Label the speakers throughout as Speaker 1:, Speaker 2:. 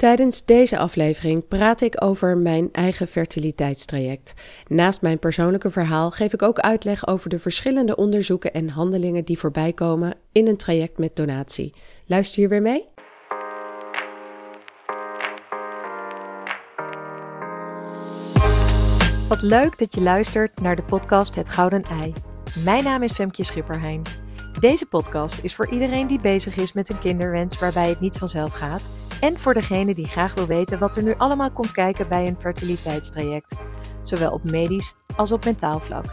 Speaker 1: Tijdens deze aflevering praat ik over mijn eigen fertiliteitstraject. Naast mijn persoonlijke verhaal geef ik ook uitleg over de verschillende onderzoeken en handelingen die voorbij komen in een traject met donatie. Luister je weer mee? Wat leuk dat je luistert naar de podcast Het Gouden Ei. Mijn naam is Femke Schipperheijn. Deze podcast is voor iedereen die bezig is met een kinderwens waarbij het niet vanzelf gaat. En voor degene die graag wil weten wat er nu allemaal komt kijken bij een fertiliteitstraject. Zowel op medisch als op mentaal vlak.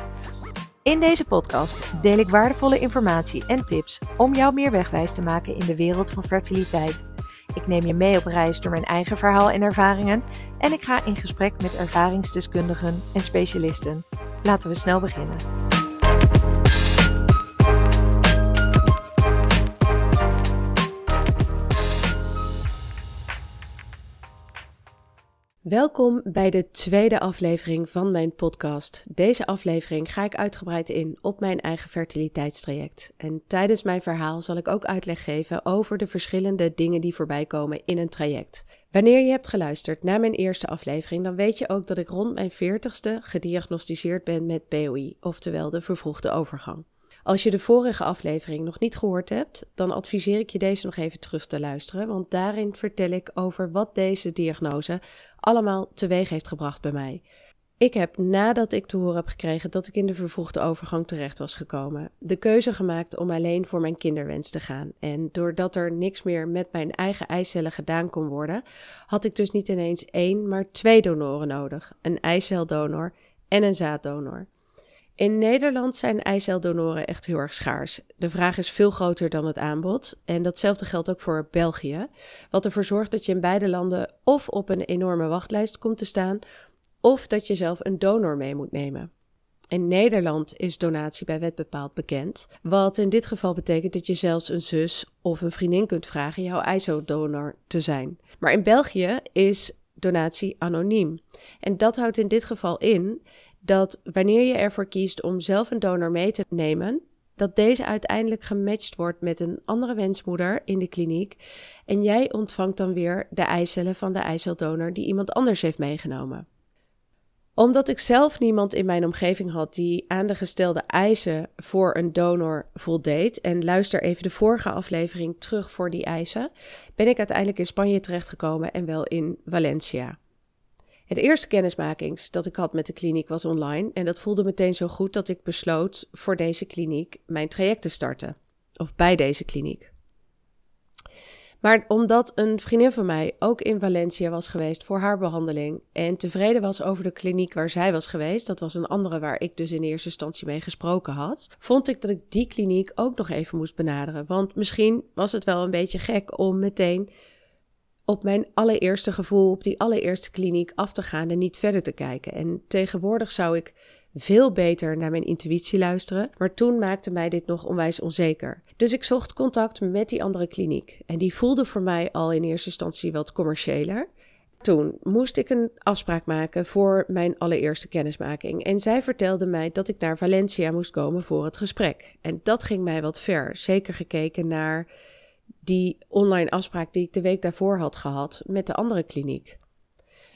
Speaker 1: In deze podcast deel ik waardevolle informatie en tips om jou meer wegwijs te maken in de wereld van fertiliteit. Ik neem je mee op reis door mijn eigen verhaal en ervaringen en ik ga in gesprek met ervaringsdeskundigen en specialisten. Laten we snel beginnen. Welkom bij de tweede aflevering van mijn podcast. Deze aflevering ga ik uitgebreid in op mijn eigen fertiliteitstraject. En tijdens mijn verhaal zal ik ook uitleg geven over de verschillende dingen die voorbij komen in een traject. Wanneer je hebt geluisterd naar mijn eerste aflevering, dan weet je ook dat ik rond mijn 40ste gediagnosticeerd ben met POI, oftewel de vervroegde overgang. Als je de vorige aflevering nog niet gehoord hebt, dan adviseer ik je deze nog even terug te luisteren, want daarin vertel ik over wat deze diagnose allemaal teweeg heeft gebracht bij mij. Ik heb nadat ik te horen heb gekregen dat ik in de vervroegde overgang terecht was gekomen, de keuze gemaakt om alleen voor mijn kinderwens te gaan. En doordat er niks meer met mijn eigen eicellen gedaan kon worden, had ik dus niet ineens één, maar twee donoren nodig: een eiceldonor en een zaaddonor. In Nederland zijn eiceldonoren echt heel erg schaars. De vraag is veel groter dan het aanbod. En datzelfde geldt ook voor België. Wat ervoor zorgt dat je in beide landen of op een enorme wachtlijst komt te staan, of dat je zelf een donor mee moet nemen. In Nederland is donatie bij wet bepaald bekend. Wat in dit geval betekent dat je zelfs een zus of een vriendin kunt vragen jouw eiceldonor te zijn. Maar in België is donatie anoniem. En dat houdt in dit geval in dat wanneer je ervoor kiest om zelf een donor mee te nemen, dat deze uiteindelijk gematcht wordt met een andere wensmoeder in de kliniek en jij ontvangt dan weer de eicellen van de eiceldonor die iemand anders heeft meegenomen. Omdat ik zelf niemand in mijn omgeving had die aan de gestelde eisen voor een donor voldeed, en luister even de vorige aflevering terug voor die eisen, ben ik uiteindelijk in Spanje terechtgekomen en wel in Valencia. Het eerste kennismakings dat ik had met de kliniek was online en dat voelde meteen zo goed dat ik besloot voor deze kliniek mijn traject te starten. Of bij deze kliniek. Maar omdat een vriendin van mij ook in Valencia was geweest voor haar behandeling en tevreden was over de kliniek waar zij was geweest, dat was een andere waar ik dus in eerste instantie mee gesproken had, vond ik dat ik die kliniek ook nog even moest benaderen. Want misschien was het wel een beetje gek om meteen op mijn allereerste gevoel, op die allereerste kliniek af te gaan en niet verder te kijken. En tegenwoordig zou ik veel beter naar mijn intuïtie luisteren, maar toen maakte mij dit nog onwijs onzeker. Dus ik zocht contact met die andere kliniek en die voelde voor mij al in eerste instantie wat commerciëler. Toen moest ik een afspraak maken voor mijn allereerste kennismaking. En zij vertelde mij dat ik naar Valencia moest komen voor het gesprek. En dat ging mij wat ver. Zeker gekeken naar die online afspraak die ik de week daarvoor had gehad met de andere kliniek.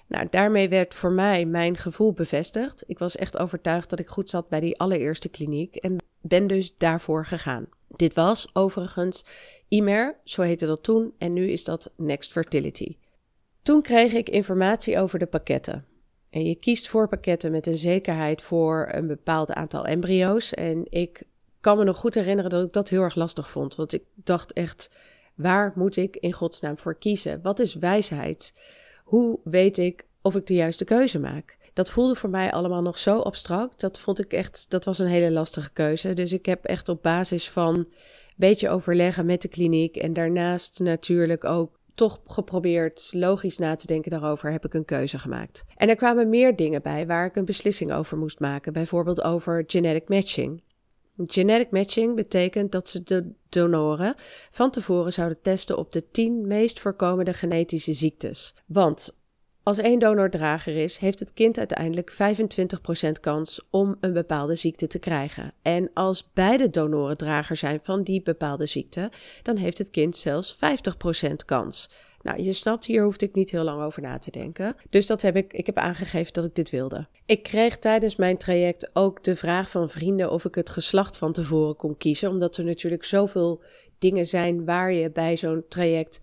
Speaker 1: Nou, daarmee werd voor mij mijn gevoel bevestigd. Ik was echt overtuigd dat ik goed zat bij die allereerste kliniek en ben dus daarvoor gegaan. Dit was overigens IMER, zo heette dat toen, en nu is dat Next Fertility. Toen kreeg ik informatie over de pakketten. En je kiest voor pakketten met een zekerheid voor een bepaald aantal embryo's. En ik kan me nog goed herinneren dat ik dat heel erg lastig vond. Want ik dacht echt, Waar moet ik in godsnaam voor kiezen? Wat is wijsheid? Hoe weet ik of ik de juiste keuze maak? Dat voelde voor mij allemaal nog zo abstract. Dat vond ik echt, dat was een hele lastige keuze. Dus ik heb echt op basis van een beetje overleggen met de kliniek en daarnaast natuurlijk ook toch geprobeerd logisch na te denken daarover, heb ik een keuze gemaakt. En er kwamen meer dingen bij waar ik een beslissing over moest maken, bijvoorbeeld over genetic matching. Genetic matching betekent dat ze de donoren van tevoren zouden testen op de 10 meest voorkomende genetische ziektes. Want als één donor drager is, heeft het kind uiteindelijk 25% kans om een bepaalde ziekte te krijgen. En als beide donoren drager zijn van die bepaalde ziekte, dan heeft het kind zelfs 50% kans. Nou, je snapt, hier hoefde ik niet heel lang over na te denken. Dus dat heb ik, ik heb aangegeven dat ik dit wilde. Ik kreeg tijdens mijn traject ook de vraag van vrienden of ik het geslacht van tevoren kon kiezen, omdat er natuurlijk zoveel dingen zijn waar je bij zo'n traject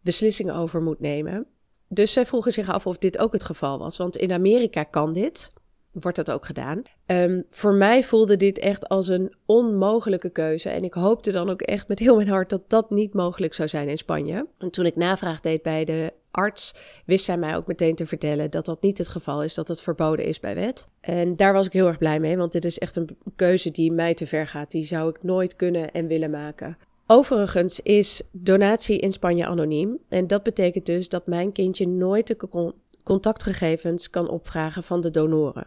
Speaker 1: beslissingen over moet nemen. Dus zij vroegen zich af of dit ook het geval was, want in Amerika kan dit wordt dat ook gedaan. Um, voor mij voelde dit echt als een onmogelijke keuze. En ik hoopte dan ook echt met heel mijn hart dat dat niet mogelijk zou zijn in Spanje. En toen ik navraag deed bij de arts, wist zij mij ook meteen te vertellen dat dat niet het geval is, dat het verboden is bij wet. En daar was ik heel erg blij mee, want dit is echt een keuze die mij te ver gaat. Die zou ik nooit kunnen en willen maken. Overigens is donatie in Spanje anoniem. En dat betekent dus dat mijn kindje nooit de contactgegevens kan opvragen van de donoren.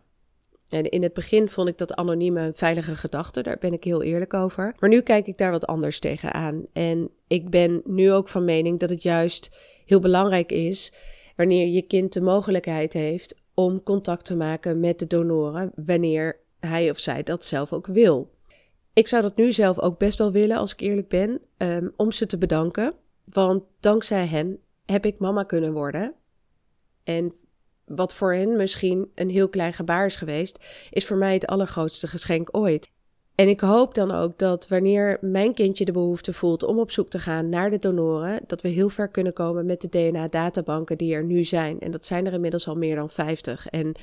Speaker 1: En in het begin vond ik dat anonieme een veilige gedachte, daar ben ik heel eerlijk over. Maar nu kijk ik daar wat anders tegenaan. En ik ben nu ook van mening dat het juist heel belangrijk is wanneer je kind de mogelijkheid heeft om contact te maken met de donoren, wanneer hij of zij dat zelf ook wil. Ik zou dat nu zelf ook best wel willen, als ik eerlijk ben, um, om ze te bedanken. Want dankzij hen heb ik mama kunnen worden. En wat voor hen misschien een heel klein gebaar is geweest, is voor mij het allergrootste geschenk ooit. En ik hoop dan ook dat wanneer mijn kindje de behoefte voelt om op zoek te gaan naar de donoren, dat we heel ver kunnen komen met de DNA-databanken die er nu zijn. En dat zijn er inmiddels al meer dan 50. En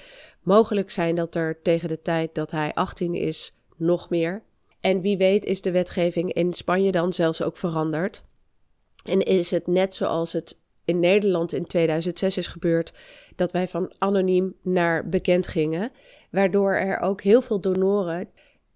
Speaker 1: mogelijk zijn dat er tegen de tijd dat hij 18 is nog meer. En wie weet is de wetgeving in Spanje dan zelfs ook veranderd. En is het net zoals het in Nederland in 2006 is gebeurd, dat wij van anoniem naar bekend gingen, waardoor er ook heel veel donoren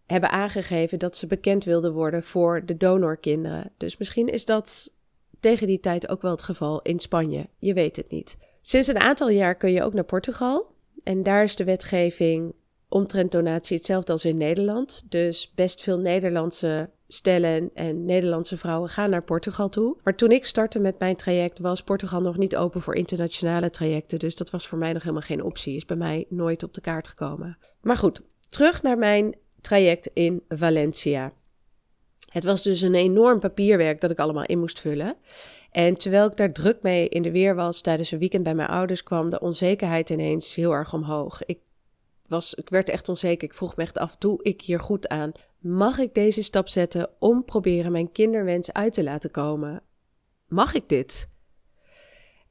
Speaker 1: hebben aangegeven dat ze bekend wilden worden voor de donorkinderen. Dus misschien is dat tegen die tijd ook wel het geval in Spanje. Je weet het niet. Sinds een aantal jaar kun je ook naar Portugal. En daar is de wetgeving omtrent donatie hetzelfde als in Nederland. Dus best veel Nederlandse stellen en Nederlandse vrouwen gaan naar Portugal toe. Maar toen ik startte met mijn traject was Portugal nog niet open voor internationale trajecten. Dus dat was voor mij nog helemaal geen optie. Is bij mij nooit op de kaart gekomen. Maar goed, terug naar mijn traject in Valencia. Het was dus een enorm papierwerk dat ik allemaal in moest vullen. En terwijl ik daar druk mee in de weer was tijdens een weekend bij mijn ouders, kwam de onzekerheid ineens heel erg omhoog. Ik, ik werd echt onzeker. Ik vroeg me echt af: doe ik hier goed aan? Mag ik deze stap zetten om proberen mijn kinderwens uit te laten komen? Mag ik dit?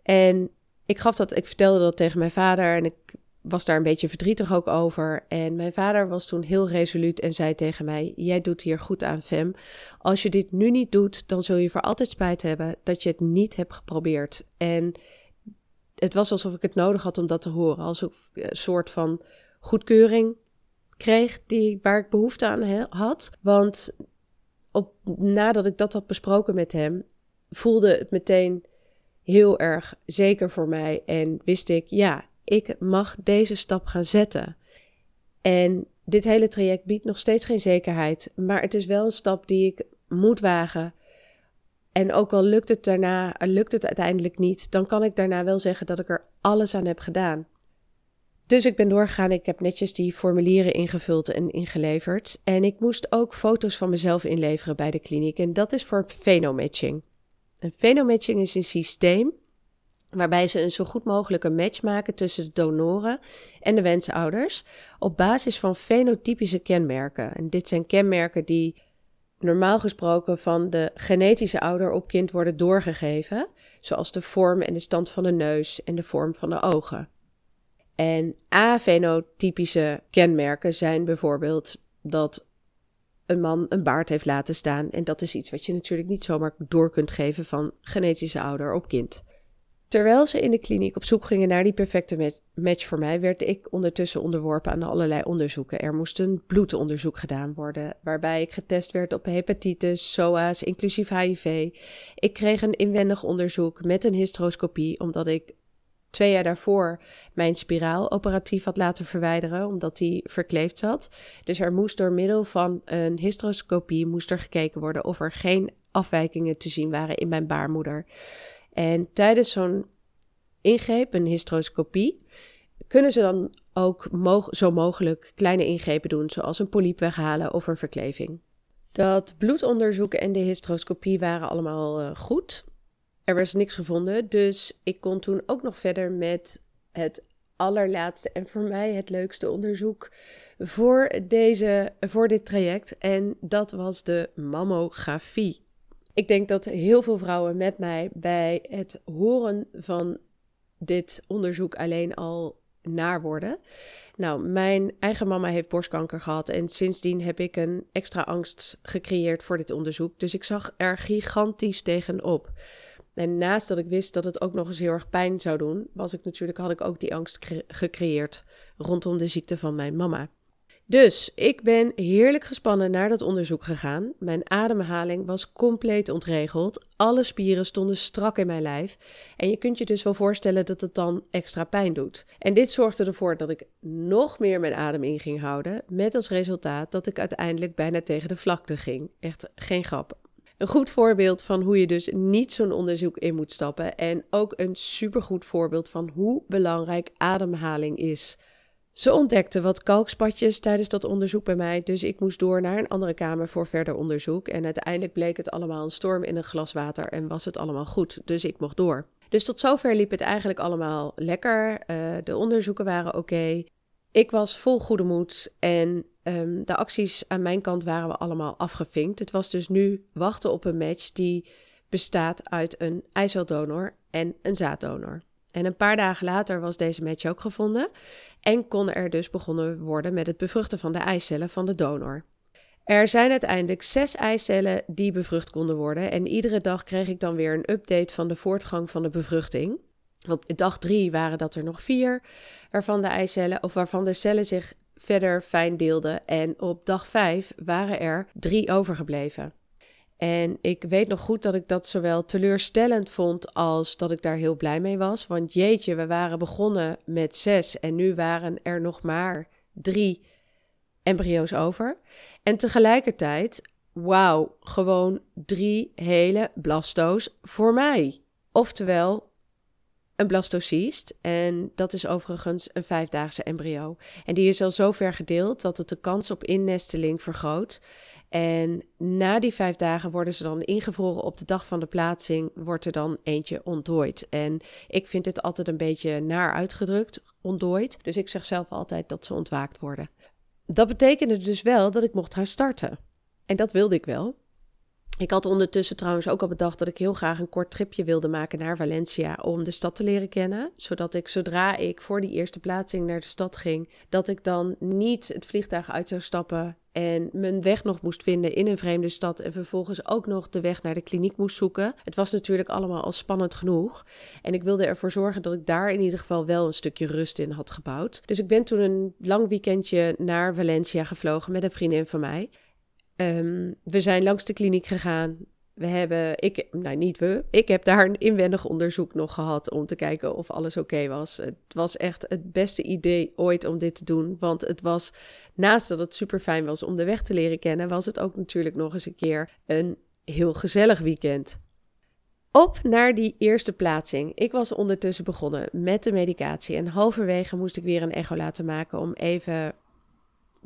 Speaker 1: En ik gaf dat, ik vertelde dat tegen mijn vader en ik was daar een beetje verdrietig ook over. En mijn vader was toen heel resoluut en zei tegen mij: Jij doet hier goed aan, Fem. Als je dit nu niet doet, dan zul je voor altijd spijt hebben dat je het niet hebt geprobeerd. En het was alsof ik het nodig had om dat te horen. Als een soort van goedkeuring kreeg die, waar ik behoefte aan had. Want op, nadat ik dat had besproken met hem, voelde het meteen heel erg zeker voor mij. En wist ik, ja, ik mag deze stap gaan zetten. En dit hele traject biedt nog steeds geen zekerheid, maar het is wel een stap die ik moet wagen. En ook al lukt het daarna, lukt het uiteindelijk niet, dan kan ik daarna wel zeggen dat ik er alles aan heb gedaan. Dus ik ben doorgegaan. Ik heb netjes die formulieren ingevuld en ingeleverd. En ik moest ook foto's van mezelf inleveren bij de kliniek. En dat is voor phenomatching. Een phenomatching is een systeem waarbij ze een zo goed mogelijke match maken tussen de donoren en de wensouders op basis van fenotypische kenmerken. En dit zijn kenmerken die normaal gesproken van de genetische ouder op kind worden doorgegeven, zoals de vorm en de stand van de neus en de vorm van de ogen. En afenotypische kenmerken zijn bijvoorbeeld dat een man een baard heeft laten staan. En dat is iets wat je natuurlijk niet zomaar door kunt geven van genetische ouder op kind. Terwijl ze in de kliniek op zoek gingen naar die perfecte match voor mij, werd ik ondertussen onderworpen aan allerlei onderzoeken. Er moest een bloedonderzoek gedaan worden, waarbij ik getest werd op hepatitis, SOA's, inclusief HIV. Ik kreeg een inwendig onderzoek met een hysteroscopie, omdat ik twee jaar daarvoor mijn spiraal operatief had laten verwijderen, omdat die verkleefd zat. Dus er moest door middel van een hysteroscopie moest er gekeken worden of er geen afwijkingen te zien waren in mijn baarmoeder. En tijdens zo'n ingreep, een hysteroscopie, kunnen ze dan ook zo mogelijk kleine ingrepen doen, zoals een polyp weghalen of een verkleving. Dat bloedonderzoek en de hysteroscopie waren allemaal uh, goed. Er was niks gevonden, dus ik kon toen ook nog verder met het allerlaatste en voor mij het leukste onderzoek voor, deze, voor dit traject. En dat was de mammografie. Ik denk dat heel veel vrouwen met mij bij het horen van dit onderzoek alleen al naar worden. Nou, mijn eigen mama heeft borstkanker gehad en sindsdien heb ik een extra angst gecreëerd voor dit onderzoek. Dus ik zag er gigantisch tegenop. En naast dat ik wist dat het ook nog eens heel erg pijn zou doen, was ik natuurlijk, had ik ook die angst gecreëerd rondom de ziekte van mijn mama. Dus ik ben heerlijk gespannen naar dat onderzoek gegaan. Mijn ademhaling was compleet ontregeld. Alle spieren stonden strak in mijn lijf. En je kunt je dus wel voorstellen dat het dan extra pijn doet. En dit zorgde ervoor dat ik nog meer mijn adem in ging houden. Met als resultaat dat ik uiteindelijk bijna tegen de vlakte ging. Echt geen grap. Een goed voorbeeld van hoe je dus niet zo'n onderzoek in moet stappen. En ook een supergoed voorbeeld van hoe belangrijk ademhaling is. Ze ontdekte wat kalkspatjes tijdens dat onderzoek bij mij, dus ik moest door naar een andere kamer voor verder onderzoek. En uiteindelijk bleek het allemaal een storm in een glas water en was het allemaal goed, dus ik mocht door. Dus tot zover liep het eigenlijk allemaal lekker. Uh, de onderzoeken waren oké. Ik was vol goede moed en um, de acties aan mijn kant waren we allemaal afgevinkt. Het was dus nu wachten op een match die bestaat uit een eiceldonor en een zaaddonor. En een paar dagen later was deze match ook gevonden en kon er dus begonnen worden met het bevruchten van de eicellen van de donor. Er zijn uiteindelijk zes eicellen die bevrucht konden worden en iedere dag kreeg ik dan weer een update van de voortgang van de bevruchting. Op dag drie waren dat er nog vier, waarvan de eicellen of waarvan de cellen zich verder fijn deelden. En op dag vijf waren er drie overgebleven. En ik weet nog goed dat ik dat zowel teleurstellend vond als dat ik daar heel blij mee was. Want jeetje, we waren begonnen met zes en nu waren er nog maar drie embryo's over. En tegelijkertijd, wauw, gewoon drie hele blasto's voor mij. Oftewel, een blastocyst. En dat is overigens een vijfdaagse embryo. En die is al zo ver gedeeld dat het de kans op innesteling vergroot. En na die vijf dagen worden ze dan ingevroren op de dag van de plaatsing, wordt er dan eentje ontdooid. En ik vind dit altijd een beetje naar uitgedrukt, ontdooid. Dus ik zeg zelf altijd dat ze ontwaakt worden. Dat betekende dus wel dat ik mocht gaan starten. En dat wilde ik wel. Ik had ondertussen trouwens ook al bedacht dat ik heel graag een kort tripje wilde maken naar Valencia om de stad te leren kennen. Zodat ik zodra ik voor die eerste plaatsing naar de stad ging, dat ik dan niet het vliegtuig uit zou stappen en mijn weg nog moest vinden in een vreemde stad en vervolgens ook nog de weg naar de kliniek moest zoeken. Het was natuurlijk allemaal al spannend genoeg. En ik wilde ervoor zorgen dat ik daar in ieder geval wel een stukje rust in had gebouwd. Dus ik ben toen een lang weekendje naar Valencia gevlogen met een vriendin van mij. Ehm, we zijn langs de kliniek gegaan. We hebben, ik, nou niet we, ik heb daar een inwendig onderzoek nog gehad om te kijken of alles oké was. Het was echt het beste idee ooit om dit te doen, want het was, naast dat het super fijn was om de weg te leren kennen, was het ook natuurlijk nog eens een keer een heel gezellig weekend. Op naar die eerste plaatsing. Ik was ondertussen begonnen met de medicatie en halverwege moest ik weer een echo laten maken om even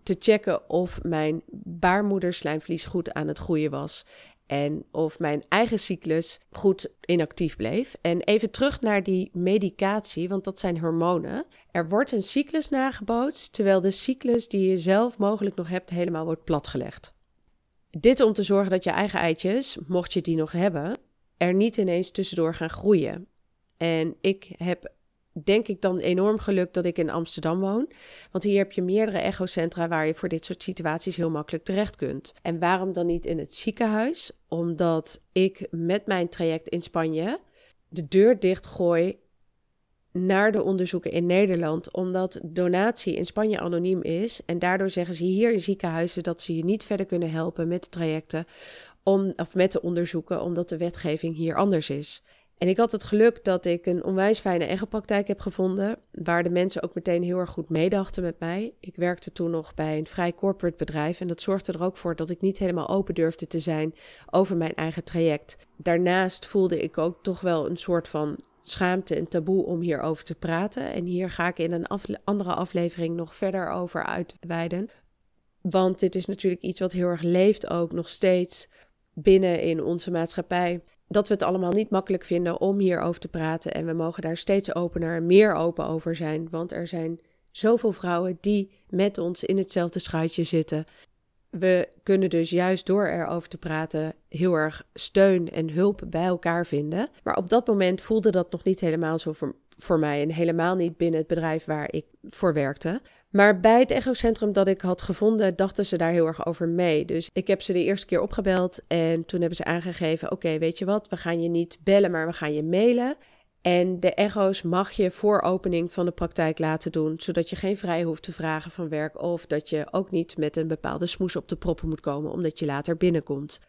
Speaker 1: te checken of mijn baarmoederslijmvlies goed aan het groeien was. En of mijn eigen cyclus goed inactief bleef. En even terug naar die medicatie, want dat zijn hormonen. Er wordt een cyclus nagebootst, terwijl de cyclus die je zelf mogelijk nog hebt helemaal wordt platgelegd. Dit om te zorgen dat je eigen eitjes, mocht je die nog hebben, er niet ineens tussendoor gaan groeien. En ik heb denk ik dan enorm geluk dat ik in Amsterdam woon. Want hier heb je meerdere echocentra waar je voor dit soort situaties heel makkelijk terecht kunt. En waarom dan niet in het ziekenhuis? Omdat ik met mijn traject in Spanje de deur dichtgooi naar de onderzoeken in Nederland, omdat donatie in Spanje anoniem is. En daardoor zeggen ze hier in ziekenhuizen dat ze je niet verder kunnen helpen met de trajecten, om, of met de onderzoeken, omdat de wetgeving hier anders is. En ik had het geluk dat ik een onwijs fijne echopraktijk heb gevonden, waar de mensen ook meteen heel erg goed meedachten met mij. Ik werkte toen nog bij een vrij corporate bedrijf en dat zorgde er ook voor dat ik niet helemaal open durfde te zijn over mijn eigen traject. Daarnaast voelde ik ook toch wel een soort van schaamte en taboe om hierover te praten. En hier ga ik in een andere aflevering nog verder over uitweiden. Want dit is natuurlijk iets wat heel erg leeft ook nog steeds binnen in onze maatschappij dat we het allemaal niet makkelijk vinden om hierover te praten. En we mogen daar steeds opener en meer open over zijn. Want er zijn zoveel vrouwen die met ons in hetzelfde schuitje zitten. We kunnen dus juist door erover te praten heel erg steun en hulp bij elkaar vinden. Maar op dat moment voelde dat nog niet helemaal zo voor, voor mij. En helemaal niet binnen het bedrijf waar ik voor werkte. Maar bij het echocentrum dat ik had gevonden, dachten ze daar heel erg over mee. Dus ik heb ze de eerste keer opgebeld en toen hebben ze aangegeven: Oké, weet je wat, we gaan je niet bellen, maar we gaan je mailen. En de echo's mag je voor opening van de praktijk laten doen, zodat je geen vrij hoeft te vragen van werk of dat je ook niet met een bepaalde smoes op de proppen moet komen, omdat je later binnenkomt.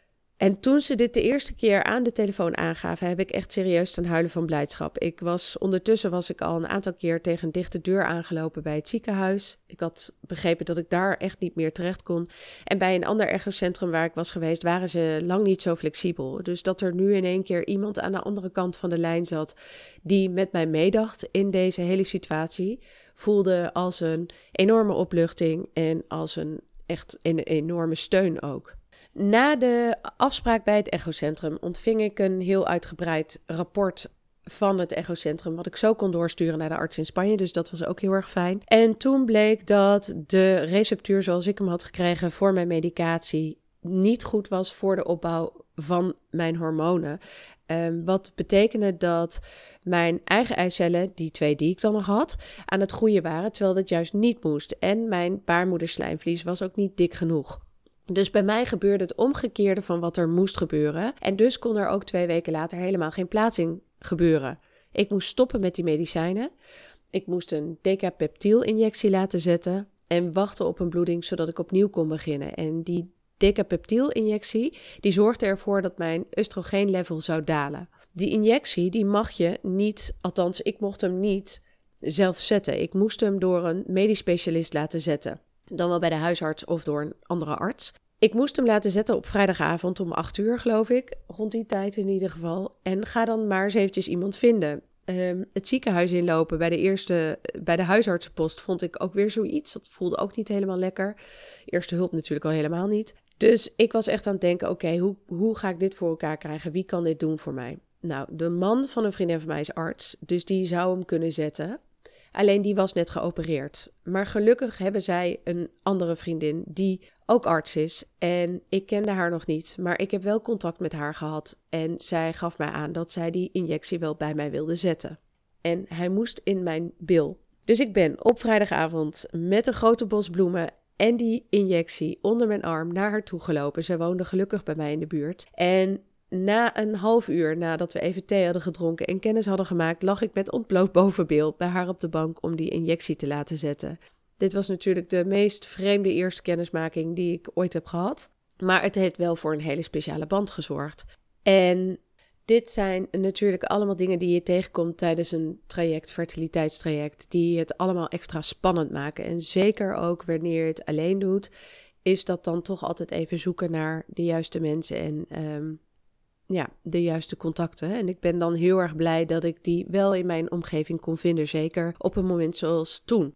Speaker 1: En toen ze dit de eerste keer aan de telefoon aangaven, heb ik echt serieus staan huilen van blijdschap. Ik was, ondertussen was ik al een aantal keer tegen een dichte deur aangelopen bij het ziekenhuis. Ik had begrepen dat ik daar echt niet meer terecht kon. En bij een ander echocentrum waar ik was geweest, waren ze lang niet zo flexibel. Dus dat er nu in één keer iemand aan de andere kant van de lijn zat die met mij meedacht in deze hele situatie, voelde als een enorme opluchting en als een echt een enorme steun ook. Na de afspraak bij het echocentrum ontving ik een heel uitgebreid rapport van het echocentrum, wat ik zo kon doorsturen naar de arts in Spanje. Dus dat was ook heel erg fijn. En toen bleek dat de receptuur zoals ik hem had gekregen voor mijn medicatie niet goed was voor de opbouw van mijn hormonen. Um, wat betekende dat mijn eigen eicellen, die twee die ik dan nog had, aan het groeien waren, terwijl dat juist niet moest. En mijn baarmoederslijmvlies was ook niet dik genoeg. Dus bij mij gebeurde het omgekeerde van wat er moest gebeuren. En dus kon er ook twee weken later helemaal geen plaatsing gebeuren. Ik moest stoppen met die medicijnen. Ik moest een decapeptiel-injectie laten zetten en wachten op een bloeding zodat ik opnieuw kon beginnen. En die decapeptiel-injectie die zorgde ervoor dat mijn oestrogeenlevel zou dalen. Die injectie die mag je niet, althans ik mocht hem niet zelf zetten. Ik moest hem door een medisch specialist laten zetten dan wel bij de huisarts of door een andere arts. Ik moest hem laten zetten op vrijdagavond om 8 uur, geloof ik. Rond die tijd in ieder geval. En ga dan maar eens eventjes iemand vinden. Ehm, het ziekenhuis inlopen bij de eerste, bij de huisartsenpost vond ik ook weer zoiets. Dat voelde ook niet helemaal lekker. Eerste hulp natuurlijk al helemaal niet. Dus ik was echt aan het denken: oké, hoe, hoe ga ik dit voor elkaar krijgen? Wie kan dit doen voor mij? Nou, de man van een vriendin van mij is arts, dus die zou hem kunnen zetten. Alleen die was net geopereerd. Maar gelukkig hebben zij een andere vriendin die ook arts is. En ik kende haar nog niet, maar ik heb wel contact met haar gehad. En zij gaf mij aan dat zij die injectie wel bij mij wilde zetten. En hij moest in mijn bil. Dus ik ben op vrijdagavond met een grote bos bloemen en die injectie onder mijn arm naar haar toe gelopen. Zij woonde gelukkig bij mij in de buurt. En na een half uur nadat we even thee hadden gedronken en kennis hadden gemaakt, lag ik met ontbloot bovenbeeld bij haar op de bank om die injectie te laten zetten. Dit was natuurlijk de meest vreemde eerste kennismaking die ik ooit heb gehad. Maar het heeft wel voor een hele speciale band gezorgd. En dit zijn natuurlijk allemaal dingen die je tegenkomt tijdens een traject, fertiliteitstraject, die het allemaal extra spannend maken. En zeker ook wanneer je het alleen doet, is dat dan toch altijd even zoeken naar de juiste mensen en um, ja, de juiste contacten. En ik ben dan heel erg blij dat ik die wel in mijn omgeving kon vinden. Zeker op een moment zoals toen.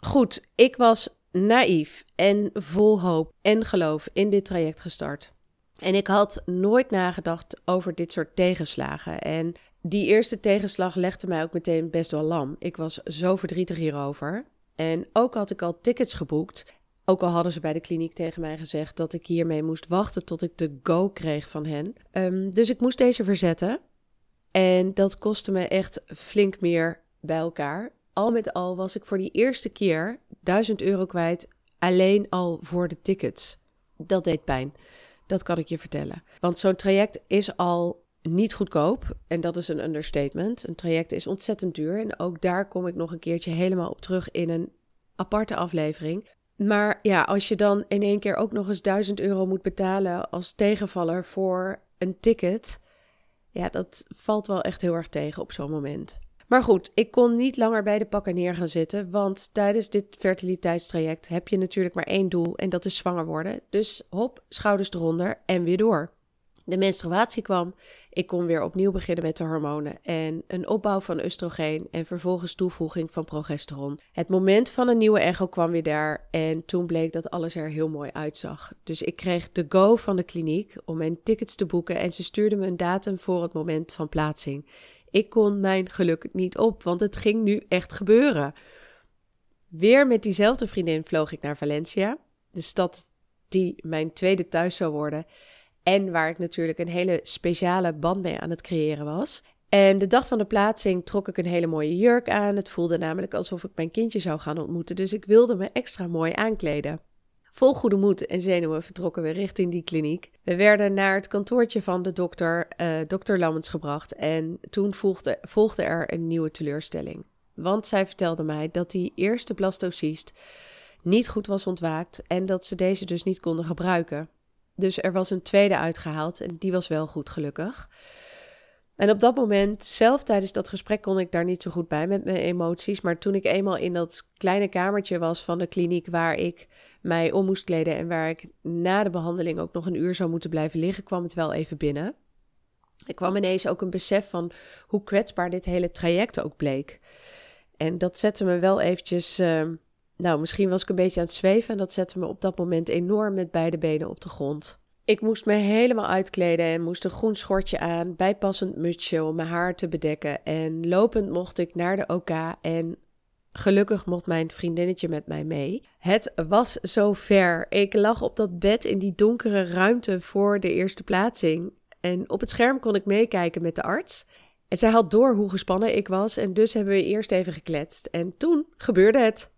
Speaker 1: Goed, ik was naïef en vol hoop en geloof in dit traject gestart. En ik had nooit nagedacht over dit soort tegenslagen. En die eerste tegenslag legde mij ook meteen best wel lam. Ik was zo verdrietig hierover. En ook had ik al tickets geboekt ook al hadden ze bij de kliniek tegen mij gezegd dat ik hiermee moest wachten tot ik de go kreeg van hen. Ehm, dus ik moest deze verzetten. En dat kostte me echt flink meer bij elkaar. Al met al was ik voor die eerste keer 1000 euro kwijt. Alleen al voor de tickets. Dat deed pijn. Dat kan ik je vertellen. Want zo'n traject is al niet goedkoop. En dat is een understatement. Een traject is ontzettend duur. En ook daar kom ik nog een keertje helemaal op terug in een aparte aflevering. Maar ja, als je dan in één keer ook nog eens 1000 euro moet betalen als tegenvaller voor een ticket, ja, dat valt wel echt heel erg tegen op zo'n moment. Maar goed, ik kon niet langer bij de pakken neer gaan zitten, want tijdens dit fertiliteitstraject heb je natuurlijk maar één doel en dat is zwanger worden. Dus hop, schouders eronder en weer door. De menstruatie kwam, ik kon weer opnieuw beginnen met de hormonen en een opbouw van oestrogeen en vervolgens toevoeging van progesteron. Het moment van een nieuwe echo kwam weer daar en toen bleek dat alles er heel mooi uitzag. Dus ik kreeg de go van de kliniek om mijn tickets te boeken en ze stuurden me een datum voor het moment van plaatsing. Ik kon mijn geluk niet op, want het ging nu echt gebeuren. Weer met diezelfde vriendin vloog ik naar Valencia, de stad die mijn tweede thuis zou worden. En waar ik natuurlijk een hele speciale band mee aan het creëren was. En de dag van de plaatsing trok ik een hele mooie jurk aan. Het voelde namelijk alsof ik mijn kindje zou gaan ontmoeten. Dus ik wilde me extra mooi aankleden. Vol goede moed en zenuwen vertrokken we richting die kliniek. We werden naar het kantoortje van de dokter, uh, dokter Lammens, gebracht. En toen volgde, volgde er een nieuwe teleurstelling. Want zij vertelde mij dat die eerste blastocyst niet goed was ontwaakt en dat ze deze dus niet konden gebruiken. Dus er was een tweede uitgehaald en die was wel goed gelukkig. En op dat moment, zelf tijdens dat gesprek, kon ik daar niet zo goed bij met mijn emoties. Maar toen ik eenmaal in dat kleine kamertje was van de kliniek waar ik mij om moest kleden en waar ik na de behandeling ook nog een uur zou moeten blijven liggen, kwam het wel even binnen. Ik kwam ineens ook een besef van hoe kwetsbaar dit hele traject ook bleek. En dat zette me wel eventjes. Ehm, nou, misschien was ik een beetje aan het zweven en dat zette me op dat moment enorm met beide benen op de grond. Ik moest me helemaal uitkleden en moest een groen schortje aan, bijpassend mutsje om mijn haar te bedekken. En lopend mocht ik naar de OK en gelukkig mocht mijn vriendinnetje met mij mee. Het was zo ver. Ik lag op dat bed in die donkere ruimte voor de eerste plaatsing. En op het scherm kon ik meekijken met de arts. En zij had door hoe gespannen ik was en dus hebben we eerst even gekletst. En toen gebeurde het.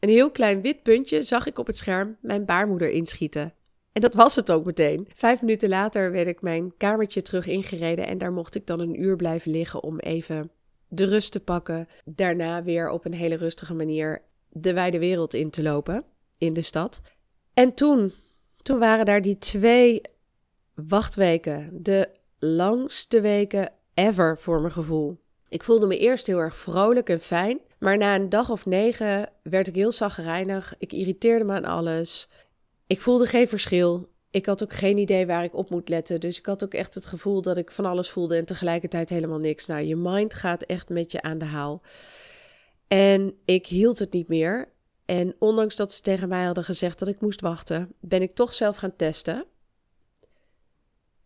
Speaker 1: Een heel klein wit puntje zag ik op het scherm mijn baarmoeder inschieten. En dat was het ook meteen. Vijf minuten later werd ik mijn kamertje terug ingereden en daar mocht ik dan een uur blijven liggen om even de rust te pakken. Daarna weer op een hele rustige manier de wijde wereld in te lopen in de stad. En toen, toen waren daar die twee wachtweken, de langste weken ever voor mijn gevoel. Ik voelde me eerst heel erg vrolijk en fijn. Maar na een dag of negen werd ik heel zagrijnig. Ik irriteerde me aan alles. Ik voelde geen verschil. Ik had ook geen idee waar ik op moet letten. Dus ik had ook echt het gevoel dat ik van alles voelde en tegelijkertijd helemaal niks. Nou, je mind gaat echt met je aan de haal. En ik hield het niet meer. En ondanks dat ze tegen mij hadden gezegd dat ik moest wachten, ben ik toch zelf gaan testen.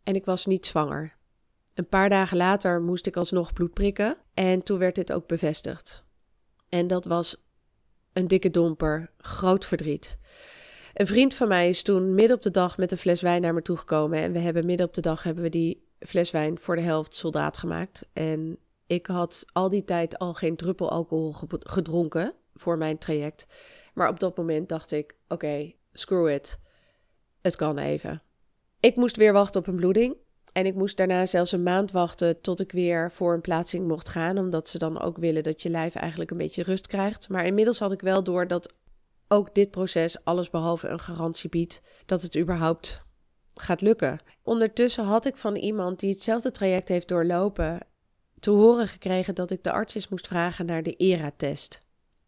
Speaker 1: En ik was niet zwanger. Een paar dagen later moest ik alsnog bloed prikken en toen werd dit ook bevestigd. En dat was een dikke domper, groot verdriet. Een vriend van mij is toen midden op de dag met een fles wijn naar me toegekomen. En we hebben midden op de dag hebben we die fles wijn voor de helft soldaat gemaakt. En ik had al die tijd al geen druppel alcohol gedronken voor mijn traject. Maar op dat moment dacht ik: oké, screw it. Het kan even. Ik moest weer wachten op een bloeding. En ik moest daarna zelfs een maand wachten tot ik weer voor een plaatsing mocht gaan. Omdat ze dan ook willen dat je lijf eigenlijk een beetje rust krijgt. Maar inmiddels had ik wel door dat ook dit proces alles behalve een garantie biedt dat het überhaupt gaat lukken. Ondertussen had ik van iemand die hetzelfde traject heeft doorlopen te horen gekregen dat ik de arts eens moest vragen naar de ERA-test.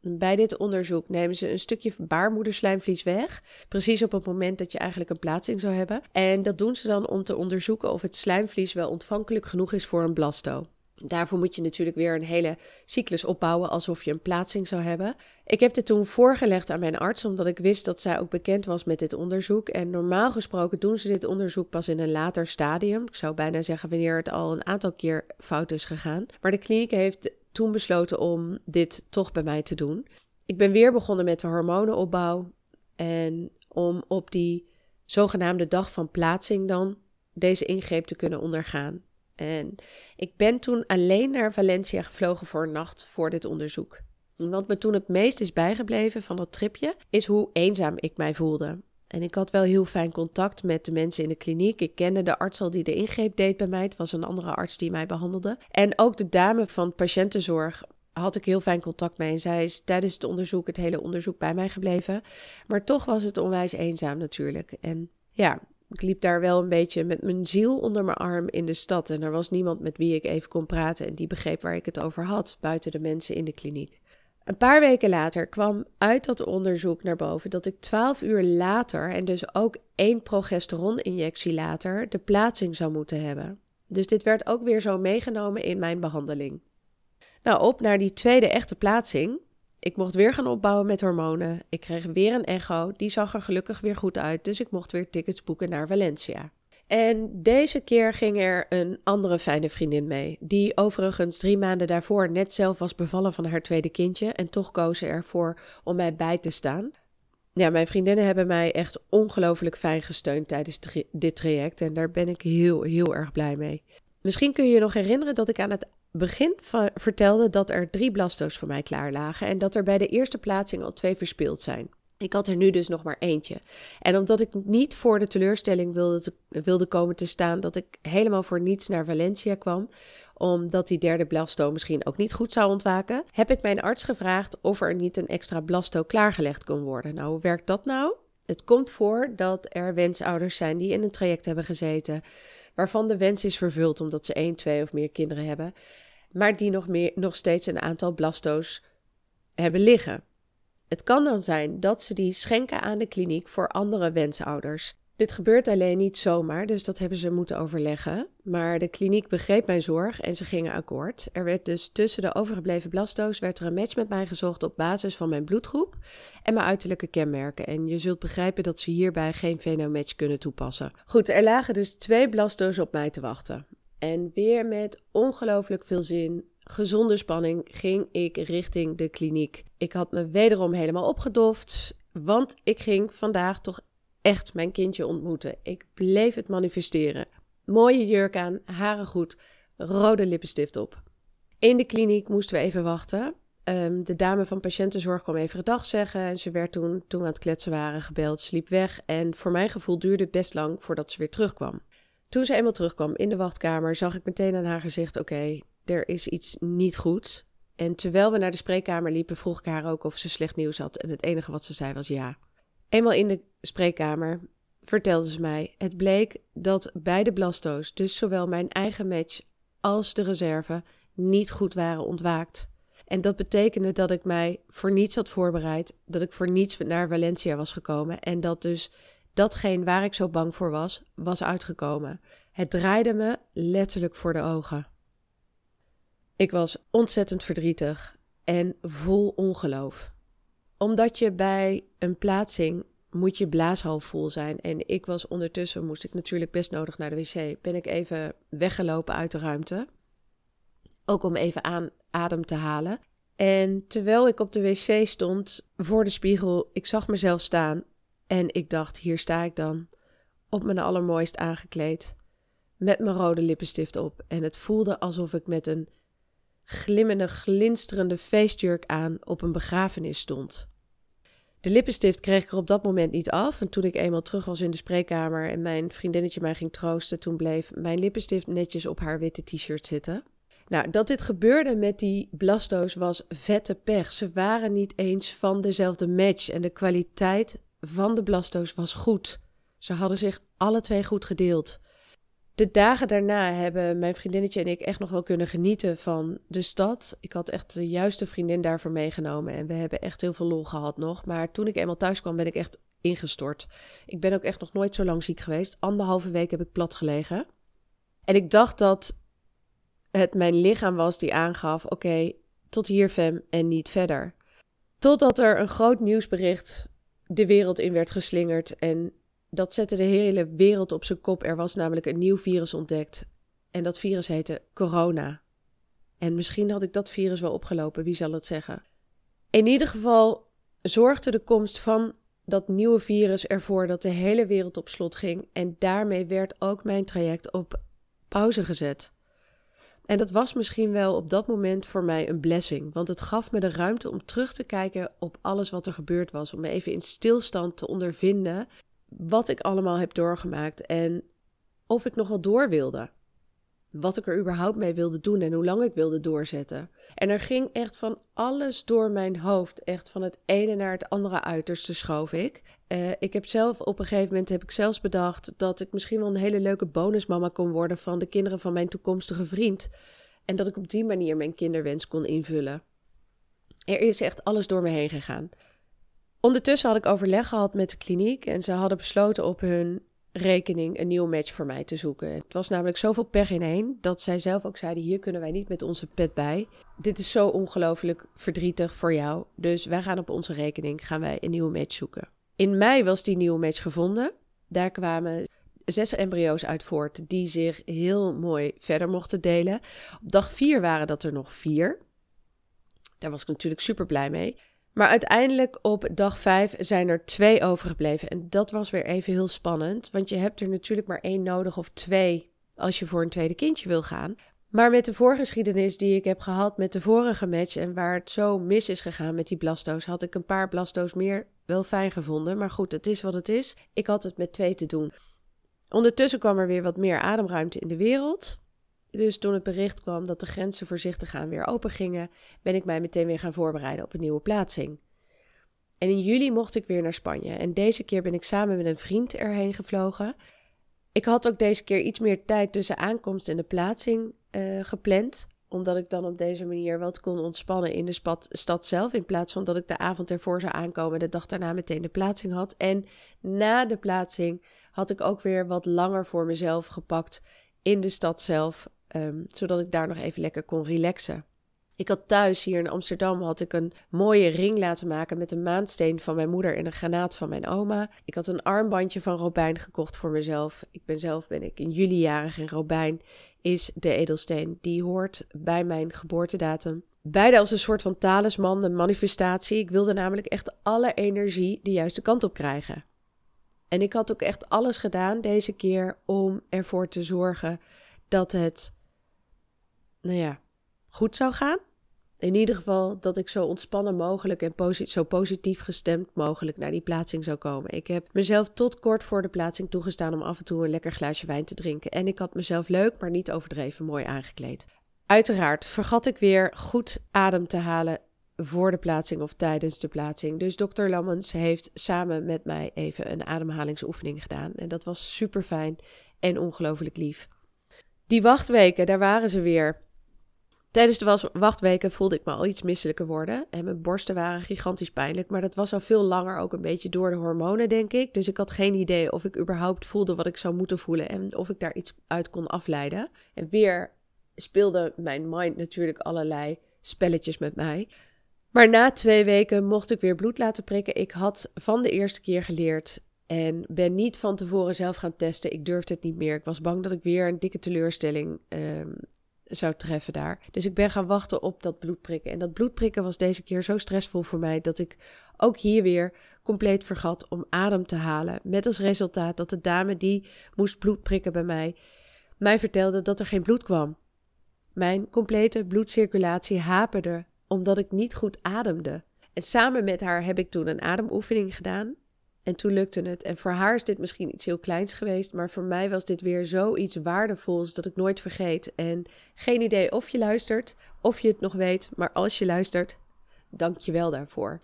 Speaker 1: Bij dit onderzoek nemen ze een stukje baarmoederslijmvlies weg, precies op het moment dat je eigenlijk een plaatsing zou hebben. En dat doen ze dan om te onderzoeken of het slijmvlies wel ontvankelijk genoeg is voor een blasto. Daarvoor moet je natuurlijk weer een hele cyclus opbouwen alsof je een plaatsing zou hebben. Ik heb dit toen voorgelegd aan mijn arts, omdat ik wist dat zij ook bekend was met dit onderzoek. En normaal gesproken doen ze dit onderzoek pas in een later stadium. Ik zou bijna zeggen wanneer het al een aantal keer fout is gegaan. Maar de kliniek heeft toen besloten om dit toch bij mij te doen. Ik ben weer begonnen met de hormonenopbouw. En om op die zogenaamde dag van plaatsing dan deze ingreep te kunnen ondergaan. En ik ben toen alleen naar Valencia gevlogen voor een nacht voor dit onderzoek. wat me toen het meest is bijgebleven van dat tripje, is hoe eenzaam ik mij voelde. En ik had wel heel fijn contact met de mensen in de kliniek. Ik kende de arts al die de ingreep deed bij mij. Het was een andere arts die mij behandelde. En ook de dame van patiëntenzorg had ik heel fijn contact mee. En zij is tijdens het onderzoek, het hele onderzoek bij mij gebleven. Maar toch was het onwijs eenzaam natuurlijk. En ja, ik liep daar wel een beetje met mijn ziel onder mijn arm in de stad. En er was niemand met wie ik even kon praten en die begreep waar ik het over had, buiten de mensen in de kliniek. Een paar weken later kwam uit dat onderzoek naar boven dat ik 12 uur later en dus ook één progesteroninjectie later de plaatsing zou moeten hebben. Dus dit werd ook weer zo meegenomen in mijn behandeling. Nou, op naar die tweede echte plaatsing. Ik mocht weer gaan opbouwen met hormonen. Ik kreeg weer een echo. Die zag er gelukkig weer goed uit. Dus ik mocht weer tickets boeken naar Valencia. En deze keer ging er een andere fijne vriendin mee. Die overigens drie maanden daarvoor net zelf was bevallen van haar tweede kindje. En toch koos ze ervoor om mij bij te staan. Ja, mijn vriendinnen hebben mij echt ongelooflijk fijn gesteund tijdens dit traject. En daar ben ik heel, heel erg blij mee. Misschien kun je je nog herinneren dat ik aan het begin vertelde dat er drie blasto's voor mij klaar lagen. En dat er bij de eerste plaatsing al twee verspeeld zijn. Ik had er nu dus nog maar eentje. En omdat ik niet voor de teleurstelling wilde, wilde komen te staan dat ik helemaal voor niets naar Valencia kwam, omdat die derde blasto misschien ook niet goed zou ontwaken, heb ik mijn arts gevraagd of er niet een extra blasto klaargelegd kon worden. Nou, hoe werkt dat nou? Het komt voor dat er wensouders zijn die in een traject hebben gezeten, waarvan de wens is vervuld omdat ze één, twee of meer kinderen hebben, maar die nog, meer, nog steeds een aantal blasto's hebben liggen. Het kan dan zijn dat ze die schenken aan de kliniek voor andere wensouders. Dit gebeurt alleen niet zomaar, dus dat hebben ze moeten overleggen. Maar de kliniek begreep mijn zorg en ze gingen akkoord. Er werd dus tussen de overgebleven blasto's werd er een match met mij gezocht op basis van mijn bloedgroep en mijn uiterlijke kenmerken. En je zult begrijpen dat ze hierbij geen venomatch kunnen toepassen. Goed, er lagen dus twee blasto's op mij te wachten. En weer met ongelooflijk veel zin gezonde spanning ging ik richting de kliniek. Ik had me wederom helemaal opgedoft, want ik ging vandaag toch echt mijn kindje ontmoeten. Ik bleef het manifesteren. Mooie jurk aan, haren goed, rode lippenstift op. In de kliniek moesten we even wachten. Ehm, de dame van patiëntenzorg kwam even dag zeggen en ze werd toen, toen we aan het kletsen waren, gebeld, sliep weg. En voor mijn gevoel duurde het best lang voordat ze weer terugkwam. Toen ze eenmaal terugkwam in de wachtkamer, zag ik meteen aan haar gezicht: oké, er is iets niet goed. En terwijl we naar de spreekkamer liepen, vroeg ik haar ook of ze slecht nieuws had. En het enige wat ze zei was ja. Eenmaal in de spreekkamer vertelde ze mij: het bleek dat beide blasto's, dus zowel mijn eigen match als de reserve, niet goed waren ontwaakt. En dat betekende dat ik mij voor niets had voorbereid, dat ik voor niets naar Valencia was gekomen en dat dus datgene waar ik zo bang voor was, was uitgekomen. Het draaide me letterlijk voor de ogen. Ik was ontzettend verdrietig en vol ongeloof. Omdat je bij een plaatsing moet je blaashal vol zijn. En ik was ondertussen, moest ik natuurlijk best nodig naar de wc. Ben ik even weggelopen uit de ruimte. Ook om even aan adem te halen. En terwijl ik op de wc stond voor de spiegel, ik zag mezelf staan. En ik dacht, hier sta ik dan. Op mijn allermooist aangekleed. Met mijn rode lippenstift op. En het voelde alsof ik met een glimmende, glinsterende feestjurk aan op een begrafenis stond. De lippenstift kreeg ik er op dat moment niet af. En toen ik eenmaal terug was in de spreekkamer en mijn vriendinnetje mij ging troosten, toen bleef mijn lippenstift netjes op haar witte t-shirt zitten. Nou, dat dit gebeurde met die blasto's was vette pech. Ze waren niet eens van dezelfde match en de kwaliteit van de blasto's was goed. Ze hadden zich alle twee goed gedeeld. De dagen daarna hebben mijn vriendinnetje en ik echt nog wel kunnen genieten van de stad. Ik had echt de juiste vriendin daarvoor meegenomen en we hebben echt heel veel lol gehad nog. Maar toen ik eenmaal thuis kwam ben ik echt ingestort. Ik ben ook echt nog nooit zo lang ziek geweest. Anderhalve week heb ik plat gelegen. En ik dacht dat het mijn lichaam was die aangaf: oké, tot hier fem en niet verder. Totdat er een groot nieuwsbericht de wereld in werd geslingerd en dat zette de hele wereld op zijn kop. Er was namelijk een nieuw virus ontdekt. En dat virus heette corona. En misschien had ik dat virus wel opgelopen, wie zal het zeggen? In ieder geval zorgde de komst van dat nieuwe virus ervoor dat de hele wereld op slot ging. En daarmee werd ook mijn traject op pauze gezet. En dat was misschien wel op dat moment voor mij een blessing, want het gaf me de ruimte om terug te kijken op alles wat er gebeurd was, om even in stilstand te ondervinden wat ik allemaal heb doorgemaakt en of ik nog wel door wilde. Wat ik er überhaupt mee wilde doen en hoe lang ik wilde doorzetten. En er ging echt van alles door mijn hoofd. Echt van het ene naar het andere uiterste schoof ik. Uh, ik heb zelf op een gegeven moment heb ik zelfs bedacht dat ik misschien wel een hele leuke bonusmama kon worden van de kinderen van mijn toekomstige vriend. En dat ik op die manier mijn kinderwens kon invullen. Er is echt alles door me heen gegaan. Ondertussen had ik overleg gehad met de kliniek en ze hadden besloten op hun rekening een nieuw match voor mij te zoeken. Het was namelijk zoveel pech in één dat zij zelf ook zeiden: hier kunnen wij niet met onze pet bij. Dit is zo ongelooflijk verdrietig voor jou. Dus wij gaan op onze rekening gaan wij een nieuwe match zoeken. In mei was die nieuwe match gevonden. Daar kwamen zes embryo's uit voort die zich heel mooi verder mochten delen. Op dag vier waren dat er nog vier. Daar was ik natuurlijk super blij mee. Maar uiteindelijk op dag vijf zijn er twee overgebleven. En dat was weer even heel spannend. Want je hebt er natuurlijk maar één nodig of twee als je voor een tweede kindje wil gaan. Maar met de voorgeschiedenis die ik heb gehad met de vorige match en waar het zo mis is gegaan met die blasto's, had ik een paar blasto's meer wel fijn gevonden. Maar goed, het is wat het is. Ik had het met twee te doen. Ondertussen kwam er weer wat meer ademruimte in de wereld. Dus toen het bericht kwam dat de grenzen voorzichtig aan weer open gingen, ben ik mij meteen weer gaan voorbereiden op een nieuwe plaatsing. En in juli mocht ik weer naar Spanje. En deze keer ben ik samen met een vriend erheen gevlogen. Ik had ook deze keer iets meer tijd tussen aankomst en de plaatsing uh, gepland. Omdat ik dan op deze manier wat kon ontspannen in de stad zelf. In plaats van dat ik de avond ervoor zou aankomen en de dag daarna meteen de plaatsing had. En na de plaatsing had ik ook weer wat langer voor mezelf gepakt in de stad zelf. Ehm, zodat ik daar nog even lekker kon relaxen. Ik had thuis hier in Amsterdam had ik een mooie ring laten maken met een maansteen van mijn moeder en een granaat van mijn oma. Ik had een armbandje van robijn gekocht voor mezelf. Ik ben zelf ben ik in juli jarig en robijn is de edelsteen die hoort bij mijn geboortedatum. Beide als een soort van talisman, een manifestatie. Ik wilde namelijk echt alle energie de juiste kant op krijgen. En ik had ook echt alles gedaan deze keer om ervoor te zorgen dat het nou ja, goed zou gaan. In ieder geval dat ik zo ontspannen mogelijk en zo positief gestemd mogelijk naar die plaatsing zou komen. Ik heb mezelf tot kort voor de plaatsing toegestaan om af en toe een lekker glaasje wijn te drinken. En ik had mezelf leuk, maar niet overdreven mooi aangekleed. Uiteraard vergat ik weer goed adem te halen voor de plaatsing of tijdens de plaatsing. Dus dokter Lammens heeft samen met mij even een ademhalingsoefening gedaan. En dat was super fijn en ongelooflijk lief. Die wachtweken, daar waren ze weer. Tijdens de wachtweken voelde ik me al iets misselijker worden. En mijn borsten waren gigantisch pijnlijk. Maar dat was al veel langer ook een beetje door de hormonen, denk ik. Dus ik had geen idee of ik überhaupt voelde wat ik zou moeten voelen. En of ik daar iets uit kon afleiden. En weer speelde mijn mind natuurlijk allerlei spelletjes met mij. Maar na twee weken mocht ik weer bloed laten prikken. Ik had van de eerste keer geleerd. En ben niet van tevoren zelf gaan testen. Ik durfde het niet meer. Ik was bang dat ik weer een dikke teleurstelling um, zou treffen daar. Dus ik ben gaan wachten op dat bloedprikken. En dat bloedprikken was deze keer zo stressvol voor mij dat ik ook hier weer compleet vergat om adem te halen. Met als resultaat dat de dame die moest bloedprikken bij mij mij vertelde dat er geen bloed kwam. Mijn complete bloedcirculatie haperde omdat ik niet goed ademde. En samen met haar heb ik toen een ademoefening gedaan. En toen lukte het. En voor haar is dit misschien iets heel kleins geweest, maar voor mij was dit weer zoiets waardevols dat ik nooit vergeet. En geen idee of je luistert, of je het nog weet, maar als je luistert, dank je wel daarvoor.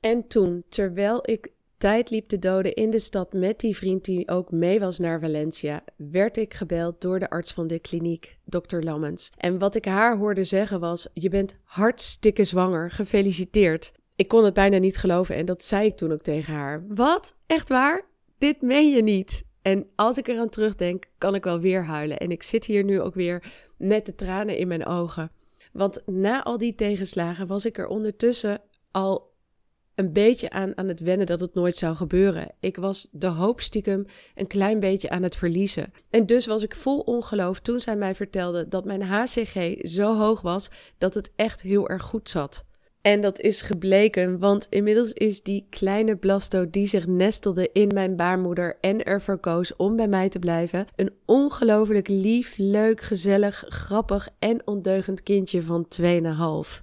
Speaker 1: En toen, terwijl ik tijd liep te doden in de stad met die vriend die ook mee was naar Valencia, werd ik gebeld door de arts van de kliniek, dokter Lammens. En wat ik haar hoorde zeggen was: Je bent hartstikke zwanger, gefeliciteerd. Ik kon het bijna niet geloven en dat zei ik toen ook tegen haar. Wat? Echt waar? Dit meen je niet. En als ik eraan terugdenk, kan ik wel weer huilen. En ik zit hier nu ook weer met de tranen in mijn ogen. Want na al die tegenslagen was ik er ondertussen al een beetje aan, aan het wennen dat het nooit zou gebeuren. Ik was de hoop stiekem een klein beetje aan het verliezen. En dus was ik vol ongeloof toen zij mij vertelde dat mijn HCG zo hoog was dat het echt heel erg goed zat. En dat is gebleken, want inmiddels is die kleine blasto die zich nestelde in mijn baarmoeder en ervoor koos om bij mij te blijven, een ongelooflijk lief, leuk, gezellig, grappig en ondeugend kindje van 2,5.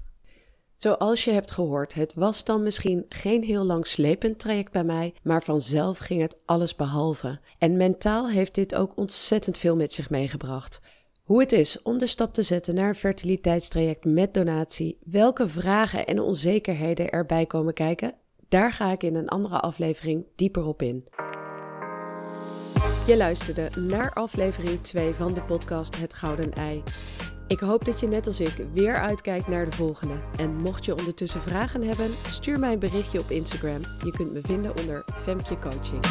Speaker 1: Zoals je hebt gehoord, het was dan misschien geen heel lang slepend traject bij mij, maar vanzelf ging het alles behalve. En mentaal heeft dit ook ontzettend veel met zich meegebracht. Hoe het is om de stap te zetten naar een fertiliteitstraject met donatie, welke vragen en onzekerheden erbij komen kijken, daar ga ik in een andere aflevering dieper op in. Je luisterde naar aflevering 2 van de podcast Het Gouden Ei. Ik hoop dat je net als ik weer uitkijkt naar de volgende. En mocht je ondertussen vragen hebben, stuur mij een berichtje op Instagram. Je kunt me vinden onder Femke Coaching.